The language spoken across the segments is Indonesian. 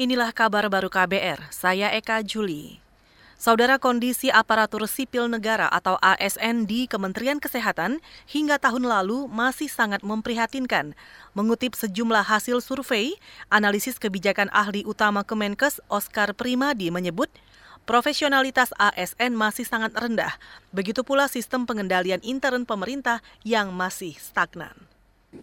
Inilah kabar baru KBR, saya Eka Juli. Saudara kondisi aparatur sipil negara atau ASN di Kementerian Kesehatan hingga tahun lalu masih sangat memprihatinkan. Mengutip sejumlah hasil survei, analisis kebijakan ahli utama Kemenkes Oscar Primadi menyebut profesionalitas ASN masih sangat rendah. Begitu pula sistem pengendalian intern pemerintah yang masih stagnan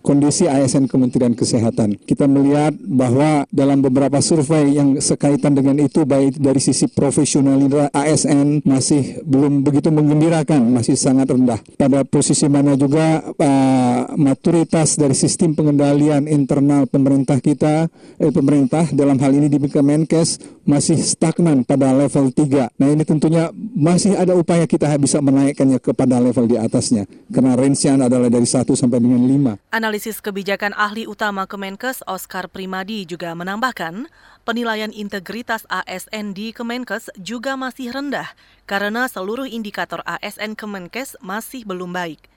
kondisi ASN Kementerian Kesehatan. Kita melihat bahwa dalam beberapa survei yang sekaitan dengan itu baik dari sisi profesionalitas ASN masih belum begitu menggembirakan, masih sangat rendah. Pada posisi mana juga uh, maturitas dari sistem pengendalian internal pemerintah kita, eh, pemerintah dalam hal ini di Kemenkes masih stagnan pada level 3. Nah ini tentunya masih ada upaya kita bisa menaikkannya kepada level di atasnya. Karena range-nya adalah dari 1 sampai dengan 5. Analisis kebijakan ahli utama Kemenkes Oscar Primadi juga menambahkan, penilaian integritas ASN di Kemenkes juga masih rendah karena seluruh indikator ASN Kemenkes masih belum baik.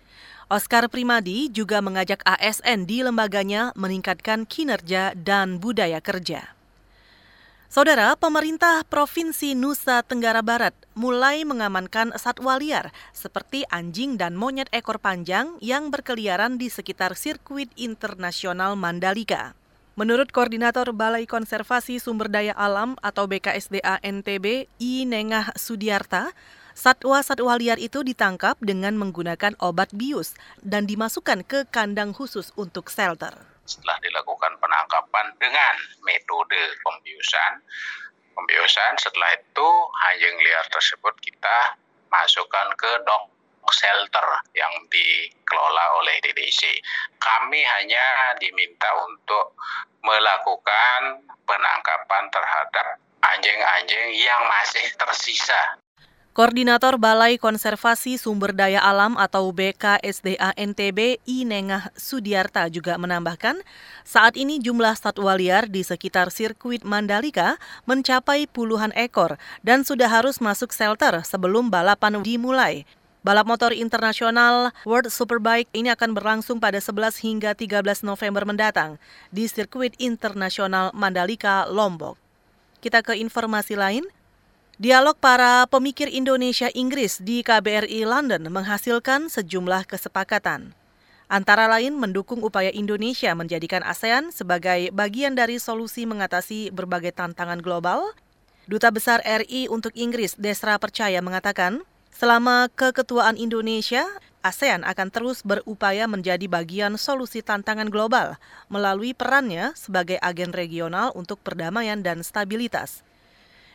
Oscar Primadi juga mengajak ASN di lembaganya meningkatkan kinerja dan budaya kerja. Saudara, pemerintah Provinsi Nusa Tenggara Barat mulai mengamankan satwa liar seperti anjing dan monyet ekor panjang yang berkeliaran di sekitar sirkuit internasional Mandalika. Menurut Koordinator Balai Konservasi Sumber Daya Alam atau BKSDA NTB, I Nengah Sudiarta, satwa-satwa liar itu ditangkap dengan menggunakan obat bius dan dimasukkan ke kandang khusus untuk shelter setelah dilakukan penangkapan dengan metode pembiusan. Pembiusan setelah itu anjing liar tersebut kita masukkan ke dog shelter yang dikelola oleh DDC. Kami hanya diminta untuk melakukan penangkapan terhadap anjing-anjing yang masih tersisa Koordinator Balai Konservasi Sumber Daya Alam atau BKSDA NTB Inengah Sudiarta juga menambahkan, saat ini jumlah satwa liar di sekitar sirkuit Mandalika mencapai puluhan ekor dan sudah harus masuk shelter sebelum balapan dimulai. Balap motor internasional World Superbike ini akan berlangsung pada 11 hingga 13 November mendatang di sirkuit internasional Mandalika, Lombok. Kita ke informasi lain. Dialog para pemikir Indonesia Inggris di KBRI London menghasilkan sejumlah kesepakatan. Antara lain mendukung upaya Indonesia menjadikan ASEAN sebagai bagian dari solusi mengatasi berbagai tantangan global. Duta Besar RI untuk Inggris Desra Percaya mengatakan, selama keketuaan Indonesia, ASEAN akan terus berupaya menjadi bagian solusi tantangan global melalui perannya sebagai agen regional untuk perdamaian dan stabilitas.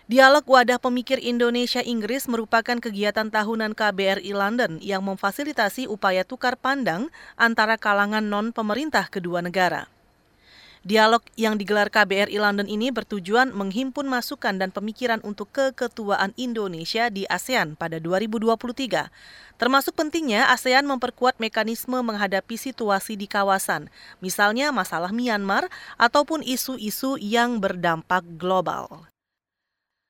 Dialog Wadah Pemikir Indonesia Inggris merupakan kegiatan tahunan KBRI London yang memfasilitasi upaya tukar pandang antara kalangan non-pemerintah kedua negara. Dialog yang digelar KBRI London ini bertujuan menghimpun masukan dan pemikiran untuk keketuaan Indonesia di ASEAN pada 2023. Termasuk pentingnya ASEAN memperkuat mekanisme menghadapi situasi di kawasan, misalnya masalah Myanmar ataupun isu-isu yang berdampak global.